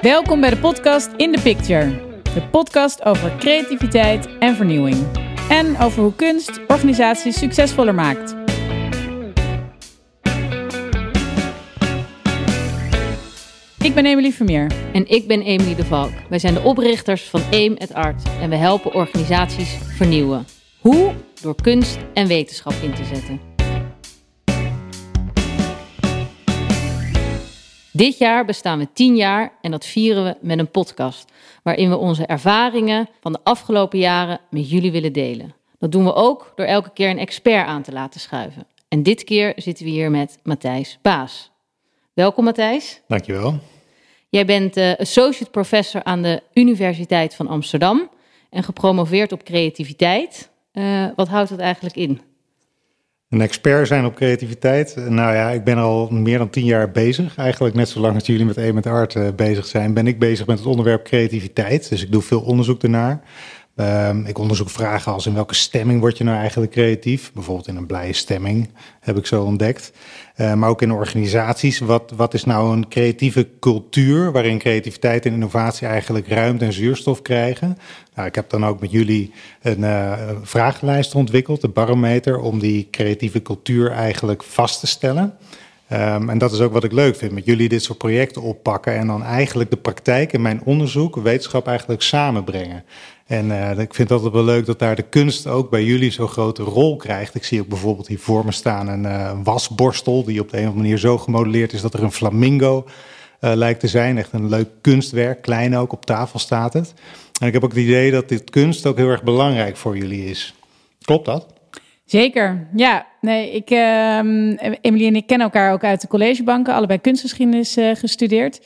Welkom bij de podcast In the Picture. De podcast over creativiteit en vernieuwing. En over hoe kunst organisaties succesvoller maakt. Ik ben Emily Vermeer. En ik ben Emily de Valk. Wij zijn de oprichters van Aim at Art en we helpen organisaties vernieuwen. Hoe? Door kunst en wetenschap in te zetten. Dit jaar bestaan we tien jaar en dat vieren we met een podcast, waarin we onze ervaringen van de afgelopen jaren met jullie willen delen. Dat doen we ook door elke keer een expert aan te laten schuiven. En dit keer zitten we hier met Matthijs Baas. Welkom Matthijs. Dankjewel. Jij bent uh, associate professor aan de Universiteit van Amsterdam en gepromoveerd op creativiteit. Uh, wat houdt dat eigenlijk in? Een expert zijn op creativiteit. Nou ja, ik ben al meer dan tien jaar bezig. Eigenlijk net zolang als jullie met E met Art uh, bezig zijn, ben ik bezig met het onderwerp creativiteit. Dus ik doe veel onderzoek ernaar. Um, ik onderzoek vragen als in welke stemming word je nou eigenlijk creatief? Bijvoorbeeld in een blije stemming, heb ik zo ontdekt. Uh, maar ook in organisaties. Wat, wat is nou een creatieve cultuur waarin creativiteit en innovatie eigenlijk ruimte en zuurstof krijgen? Nou, ik heb dan ook met jullie een uh, vragenlijst ontwikkeld, de barometer, om die creatieve cultuur eigenlijk vast te stellen. Um, en dat is ook wat ik leuk vind, met jullie dit soort projecten oppakken en dan eigenlijk de praktijk en mijn onderzoek, wetenschap eigenlijk samenbrengen. En uh, ik vind het altijd wel leuk dat daar de kunst ook bij jullie zo'n grote rol krijgt. Ik zie ook bijvoorbeeld hier voor me staan een uh, wasborstel die op de een of andere manier zo gemodelleerd is dat er een flamingo uh, lijkt te zijn. Echt een leuk kunstwerk, klein ook, op tafel staat het. En ik heb ook het idee dat dit kunst ook heel erg belangrijk voor jullie is. Klopt dat? Zeker, ja. Nee, ik, uh, Emily en ik kennen elkaar ook uit de collegebanken, allebei kunstgeschiedenis gestudeerd.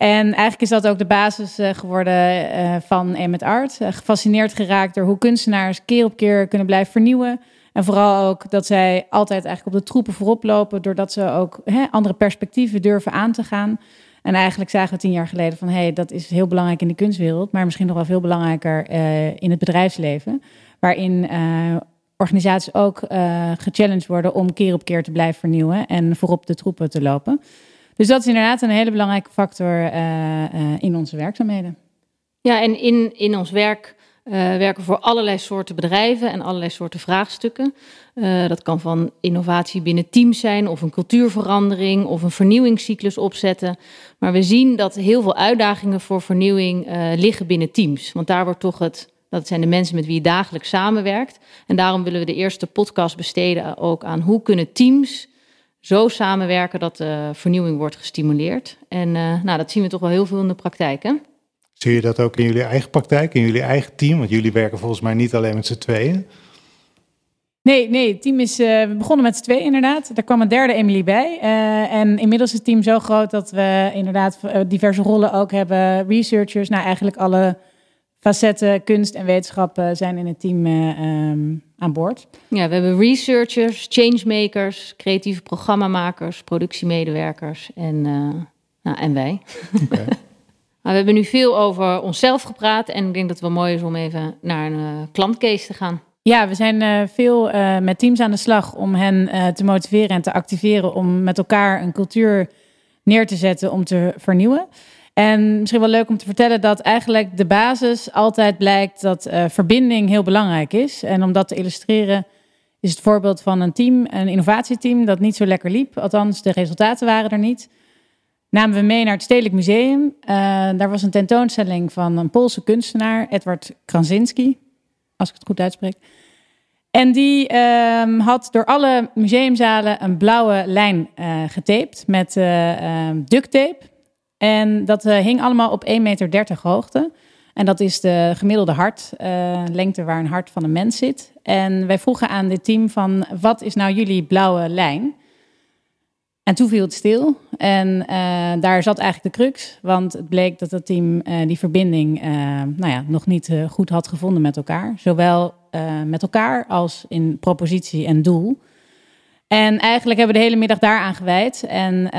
En eigenlijk is dat ook de basis uh, geworden uh, van Emmet Art. gefascineerd geraakt door hoe kunstenaars keer op keer kunnen blijven vernieuwen. En vooral ook dat zij altijd eigenlijk op de troepen voorop lopen, doordat ze ook hè, andere perspectieven durven aan te gaan. En eigenlijk zagen we tien jaar geleden van hé, hey, dat is heel belangrijk in de kunstwereld, maar misschien nog wel veel belangrijker in het bedrijfsleven. Waarin organisaties ook uh, gechallenged worden om keer op keer te blijven vernieuwen en voorop de troepen te lopen. Dus dat is inderdaad een hele belangrijke factor uh, uh, in onze werkzaamheden. Ja, en in, in ons werk werken voor allerlei soorten bedrijven en allerlei soorten vraagstukken. dat kan van innovatie binnen teams zijn, of een cultuurverandering, of een vernieuwingscyclus opzetten. Maar we zien dat heel veel uitdagingen voor vernieuwing liggen binnen teams. Want daar wordt toch het dat zijn de mensen met wie je dagelijks samenwerkt. En daarom willen we de eerste podcast besteden ook aan hoe kunnen teams zo samenwerken dat de vernieuwing wordt gestimuleerd. En uh, nou, dat zien we toch wel heel veel in de praktijk. Hè? Zie je dat ook in jullie eigen praktijk, in jullie eigen team? Want jullie werken volgens mij niet alleen met z'n tweeën. Nee, nee, het team is. Uh, we begonnen met z'n tweeën inderdaad. Daar kwam een derde Emily bij. Uh, en inmiddels is het team zo groot dat we inderdaad diverse rollen ook hebben. Researchers, nou eigenlijk alle facetten kunst en wetenschap zijn in het team uh, um, aan boord. Ja, we hebben researchers, changemakers, creatieve programmamakers, productiemedewerkers en, uh, nou, en wij. Okay. we hebben nu veel over onszelf gepraat en ik denk dat het wel mooi is om even naar een uh, klantcase te gaan. Ja, we zijn uh, veel met teams aan de slag om hen te motiveren en te activeren om met elkaar een cultuur neer te zetten om te vernieuwen. En misschien wel leuk om te vertellen dat eigenlijk de basis altijd blijkt dat uh, verbinding heel belangrijk is. En om dat te illustreren is het voorbeeld van een team, een innovatieteam, dat niet zo lekker liep. Althans, de resultaten waren er niet. Namen we mee naar het Stedelijk Museum. Uh, daar was een tentoonstelling van een Poolse kunstenaar, Edward Krasinski, als ik het goed uitspreek. En die uh, had door alle museumzalen een blauwe lijn uh, getaped met duct tape. En dat uh, hing allemaal op 1,30 meter hoogte. En dat is de gemiddelde hartlengte uh, waar een hart van een mens zit. En wij vroegen aan dit team van, wat is nou jullie blauwe lijn? En toen viel het stil. En uh, daar zat eigenlijk de crux. Want het bleek dat het team die verbinding nou ja, nog niet goed had gevonden met elkaar. Zowel met elkaar als in propositie en doel. En eigenlijk hebben we de hele middag daaraan gewijd. En uh,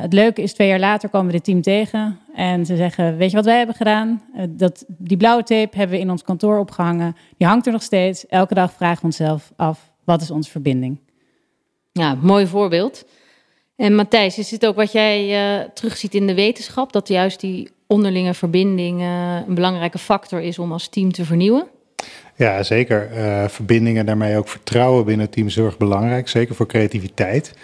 het leuke is, twee jaar later komen we dit team tegen. En ze zeggen, weet je wat wij hebben gedaan? Uh, dat, die blauwe tape hebben we in ons kantoor opgehangen. Die hangt er nog steeds. Elke dag vragen we onszelf af, wat is onze verbinding? Ja, mooi voorbeeld. En Matthijs, is dit ook wat jij uh, terugziet in de wetenschap? Dat juist die onderlinge verbinding een belangrijke factor is om als team te vernieuwen? Ja, zeker. Uh, verbindingen, daarmee ook vertrouwen binnen het team is heel erg belangrijk. Zeker voor creativiteit.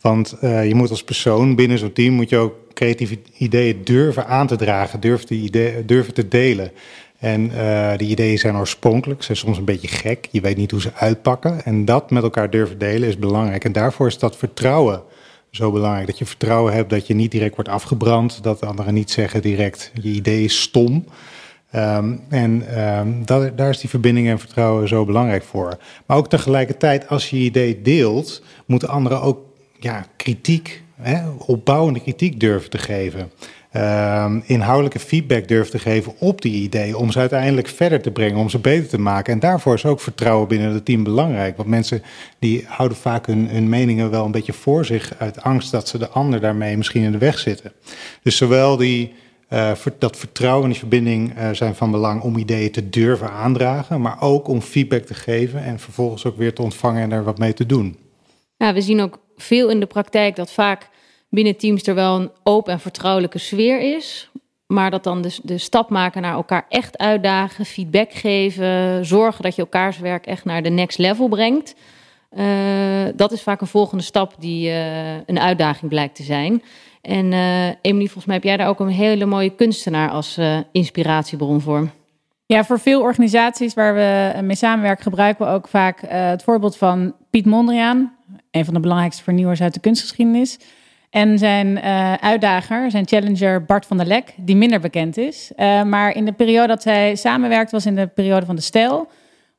Want uh, je moet als persoon binnen zo'n team moet je ook creatieve ideeën durven aan te dragen, durven, die ideeën, durven te delen. En uh, die ideeën zijn oorspronkelijk, zijn soms een beetje gek. Je weet niet hoe ze uitpakken. En dat met elkaar durven delen is belangrijk. En daarvoor is dat vertrouwen zo belangrijk. Dat je vertrouwen hebt dat je niet direct wordt afgebrand. Dat anderen niet zeggen direct, je idee is stom. Um, en dat, daar is die verbinding en vertrouwen zo belangrijk voor. Maar ook tegelijkertijd, als je je idee deelt, moeten anderen ook ja, kritiek, hè, opbouwende kritiek durven te geven. Um, inhoudelijke feedback durven te geven op die ideeën. Om ze uiteindelijk verder te brengen, om ze beter te maken. En daarvoor is ook vertrouwen binnen het team belangrijk. Want mensen die houden vaak hun meningen wel een beetje voor zich uit angst dat ze de ander daarmee misschien in de weg zitten. Dus zowel die uh, dat vertrouwen en die verbinding uh, zijn van belang om ideeën te durven aandragen, maar ook om feedback te geven en vervolgens ook weer te ontvangen en er wat mee te doen. Ja, we zien ook veel in de praktijk dat vaak binnen teams er wel een open en vertrouwelijke sfeer is, maar dat dan de, de stap maken naar elkaar echt uitdagen, feedback geven, zorgen dat je elkaars werk echt naar de next level brengt. Uh, dat is vaak een volgende stap die een uitdaging blijkt te zijn. En uh, Emily, volgens mij heb jij daar ook een hele mooie kunstenaar als uh, inspiratiebron voor. Ja, voor veel organisaties waar we mee samenwerken gebruiken we ook vaak uh, het voorbeeld van Piet Mondriaan, een van de belangrijkste vernieuwers uit de kunstgeschiedenis. En zijn uitdager, zijn challenger Bart van der Lek, die minder bekend is. maar in de periode dat hij samenwerkte was in de periode van de stijl,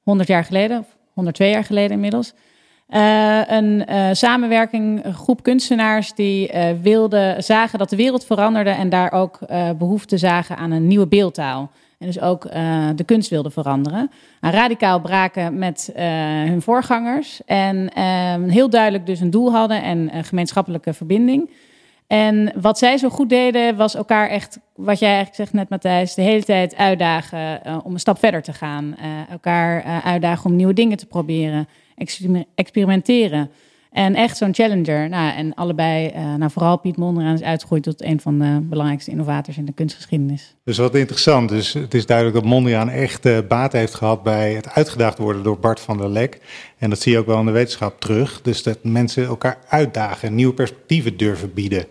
100 jaar geleden, of 102 jaar geleden inmiddels. Uh, een uh, samenwerking, een groep kunstenaars die uh, wilden, zagen dat de wereld veranderde en daar ook behoefte zagen aan een nieuwe beeldtaal. En dus ook de kunst wilden veranderen. En radicaal braken met hun voorgangers. En heel duidelijk dus een doel hadden en een gemeenschappelijke verbinding. En wat zij zo goed deden, was elkaar echt, wat jij eigenlijk zegt net Matthijs, de hele tijd uitdagen om een stap verder te gaan. elkaar uitdagen om nieuwe dingen te proberen experimenteren. En echt zo'n challenger. Nou, en allebei, uh, nou vooral Piet Mondriaan is uitgegroeid tot een van de belangrijkste innovators in de kunstgeschiedenis. Dus wat interessant. Dus het is duidelijk dat Mondriaan echt uh, baat heeft gehad bij het uitgedaagd worden door Bart van der Lek. En dat zie je ook wel in de wetenschap terug. Dus dat mensen elkaar uitdagen, nieuwe perspectieven durven bieden.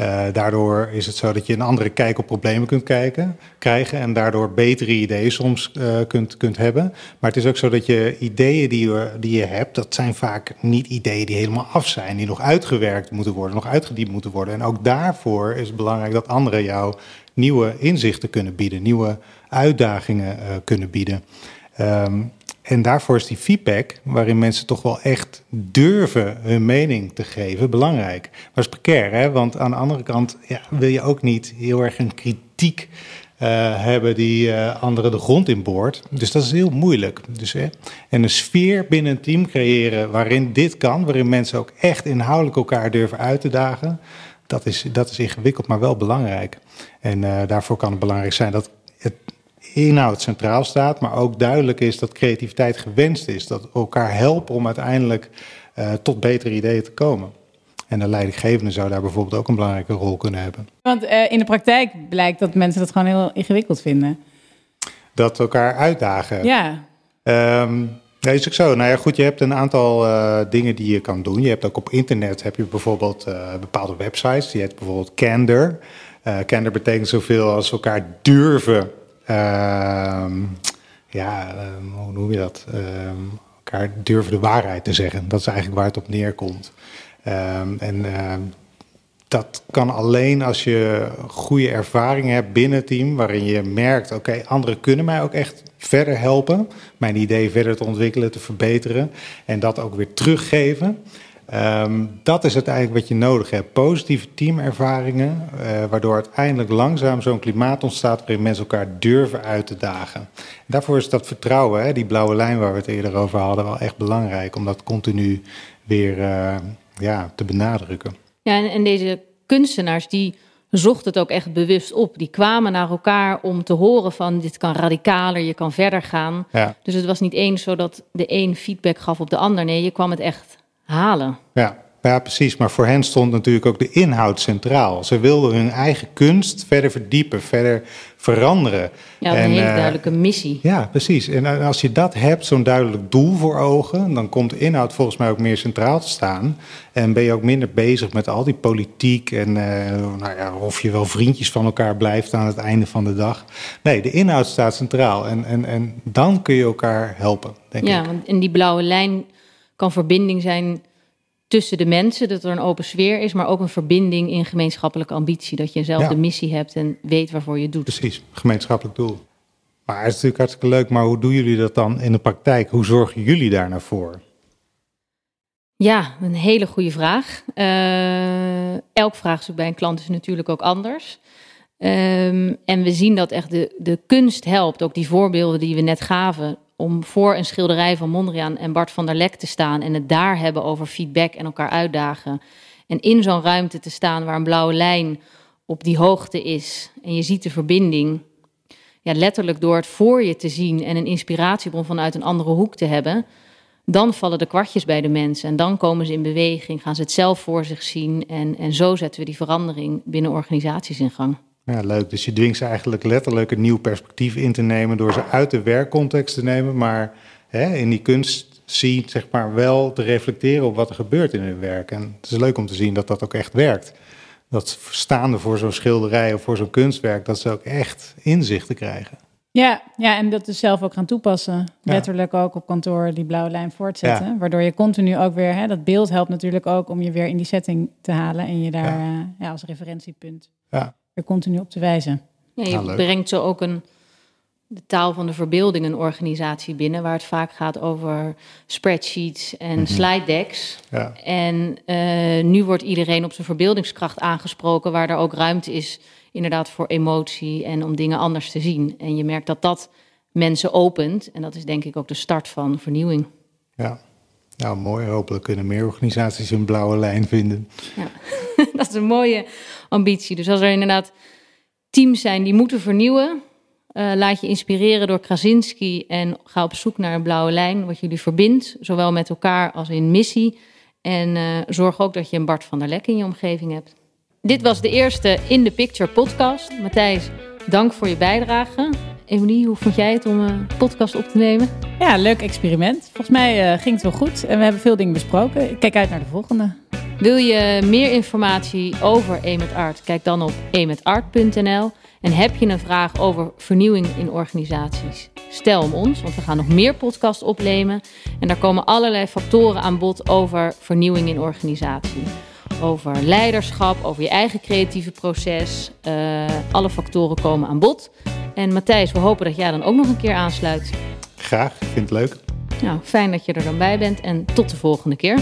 Uh, daardoor is het zo dat je een andere kijk op problemen kunt kijken, krijgen en daardoor betere ideeën soms uh, kunt, kunt hebben. Maar het is ook zo dat je ideeën die je, die je hebt, dat zijn vaak niet ideeën die helemaal af zijn, die nog uitgewerkt moeten worden, nog uitgediept moeten worden. En ook daarvoor is het belangrijk dat anderen jou nieuwe inzichten kunnen bieden, nieuwe uitdagingen uh, kunnen bieden. Um, en daarvoor is die feedback, waarin mensen toch wel echt durven hun mening te geven, belangrijk. Maar is precair, hè? want aan de andere kant ja, wil je ook niet heel erg een kritiek uh, hebben die uh, anderen de grond in boort. Dus dat is heel moeilijk. Dus, hè? En een sfeer binnen een team creëren waarin dit kan, waarin mensen ook echt inhoudelijk elkaar durven uit te dagen, dat is, dat is ingewikkeld, maar wel belangrijk. En uh, daarvoor kan het belangrijk zijn dat inhoud centraal staat, maar ook duidelijk is dat creativiteit gewenst is. Dat elkaar helpen om uiteindelijk uh, tot betere ideeën te komen. En de leidinggevende zou daar bijvoorbeeld ook een belangrijke rol kunnen hebben. Want uh, in de praktijk blijkt dat mensen dat gewoon heel ingewikkeld vinden. Dat elkaar uitdagen. Ja. Um, Nee, is ook zo. Nou ja, goed, je hebt een aantal uh, dingen die je kan doen. Je hebt ook op internet heb je bijvoorbeeld uh, bepaalde websites. Die heet bijvoorbeeld Candor. Uh, Candor betekent zoveel als elkaar durven ja, uh, hoe noem je dat? Uh, elkaar durven de waarheid te zeggen. Dat is eigenlijk waar het op neerkomt. Ehm, en dat kan alleen als je goede ervaring hebt binnen het team, waarin je merkt: oké, anderen kunnen mij ook echt verder helpen, mijn idee verder te ontwikkelen, te verbeteren en dat ook weer teruggeven. Um, dat is uiteindelijk wat je nodig hebt. Positieve teamervaringen, uh, waardoor uiteindelijk langzaam zo'n klimaat ontstaat waarin mensen elkaar durven uit te dagen. En daarvoor is dat vertrouwen, hè, die blauwe lijn waar we het eerder over hadden, wel echt belangrijk om dat continu weer uh, ja, te benadrukken. Ja, en, en deze kunstenaars die zochten het ook echt bewust op. Die kwamen naar elkaar om te horen van dit kan radicaler, je kan verder gaan. Ja. Dus het was niet eens zo dat de een feedback gaf op de ander. Nee, je kwam het echt halen. Ja. Ja, precies. Maar voor hen stond natuurlijk ook de inhoud centraal. Ze wilden hun eigen kunst verder verdiepen, verder veranderen. Ja, een hele uh, duidelijke missie. Ja, precies. En als je dat hebt, zo'n duidelijk doel voor ogen, dan komt de inhoud volgens mij ook meer centraal te staan. En ben je ook minder bezig met al die politiek en uh, nou ja, of je wel vriendjes van elkaar blijft aan het einde van de dag. Nee, de inhoud staat centraal. En, en, en dan kun je elkaar helpen, denk ja, ik. Ja, want in die blauwe lijn kan verbinding zijn tussen de mensen, dat er een open sfeer is, maar ook een verbinding in gemeenschappelijke ambitie. Dat je zelf de missie hebt en weet waarvoor je het doet. Precies, gemeenschappelijk doel. Maar het is natuurlijk hartstikke leuk, maar hoe doen jullie dat dan in de praktijk? Hoe zorgen jullie daar nou voor? Ja, een hele goede vraag. Uh, elk vraagstuk bij een klant is natuurlijk ook anders. Um, en we zien dat echt de, de kunst helpt, ook die voorbeelden die we net gaven, om voor een schilderij van Mondriaan en Bart van der Lek te staan en het daar hebben over feedback en elkaar uitdagen. En in zo'n ruimte te staan waar een blauwe lijn op die hoogte is en je ziet de verbinding. Ja, letterlijk door het voor je te zien en een inspiratiebron vanuit een andere hoek te hebben, dan vallen de kwartjes bij de mensen en dan komen ze in beweging, gaan ze het zelf voor zich zien en, en zo zetten we die verandering binnen organisaties in gang. Ja, leuk. Dus je dwingt ze eigenlijk letterlijk een nieuw perspectief in te nemen door ze uit de werkcontext te nemen, maar hè, in die kunst zie zeg maar wel te reflecteren op wat er gebeurt in hun werk. En het is leuk om te zien dat dat ook echt werkt. Dat staande voor zo'n schilderij of voor zo'n kunstwerk, dat ze ook echt inzichten krijgen. Ja, ja, en dat dus zelf ook gaan toepassen. Letterlijk ook op kantoor die blauwe lijn voortzetten. Ja. Waardoor je continu ook weer, hè, dat beeld helpt natuurlijk ook om je weer in die setting te halen en je daar ja. Uh, ja, als referentiepunt ja. Er continu op te wijzen. Ja, je leuk. brengt zo ook een, de taal van de verbeelding een organisatie binnen, waar het vaak gaat over spreadsheets en slide decks. Ja. En eh, nu wordt iedereen op zijn verbeeldingskracht aangesproken, waar er ook ruimte is inderdaad voor emotie en om dingen anders te zien. En je merkt dat dat mensen opent. En dat is denk ik ook de start van vernieuwing. ja. Nou, mooi. Hopelijk kunnen meer organisaties een blauwe lijn vinden. Ja. dat is een mooie ambitie. Dus als er inderdaad teams zijn die moeten vernieuwen, uh, laat je inspireren door Krasinski en ga op zoek naar een blauwe lijn, wat jullie verbindt, zowel met elkaar als in missie. En uh, zorg ook dat je een Bart van der Lek in je omgeving hebt. Dit was de eerste In the Picture podcast. Matthijs, dank voor je bijdrage. Emilie, hoe vond jij het om een podcast op te nemen? Ja, leuk experiment. Volgens mij uh, ging het wel goed en we hebben veel dingen besproken. Ik kijk uit naar de volgende. Wil je meer informatie over Emet Art? Kijk dan op emetart.nl. En heb je een vraag over vernieuwing in organisaties? Stel hem ons, want we gaan nog meer podcasts opnemen. En daar komen allerlei factoren aan bod over vernieuwing in organisatie. Over leiderschap, over je eigen creatieve proces. Uh, alle factoren komen aan bod. En Matthijs, we hopen dat jij dan ook nog een keer aansluit. Graag, ik vind het leuk. Nou, fijn dat je er dan bij bent en tot de volgende keer.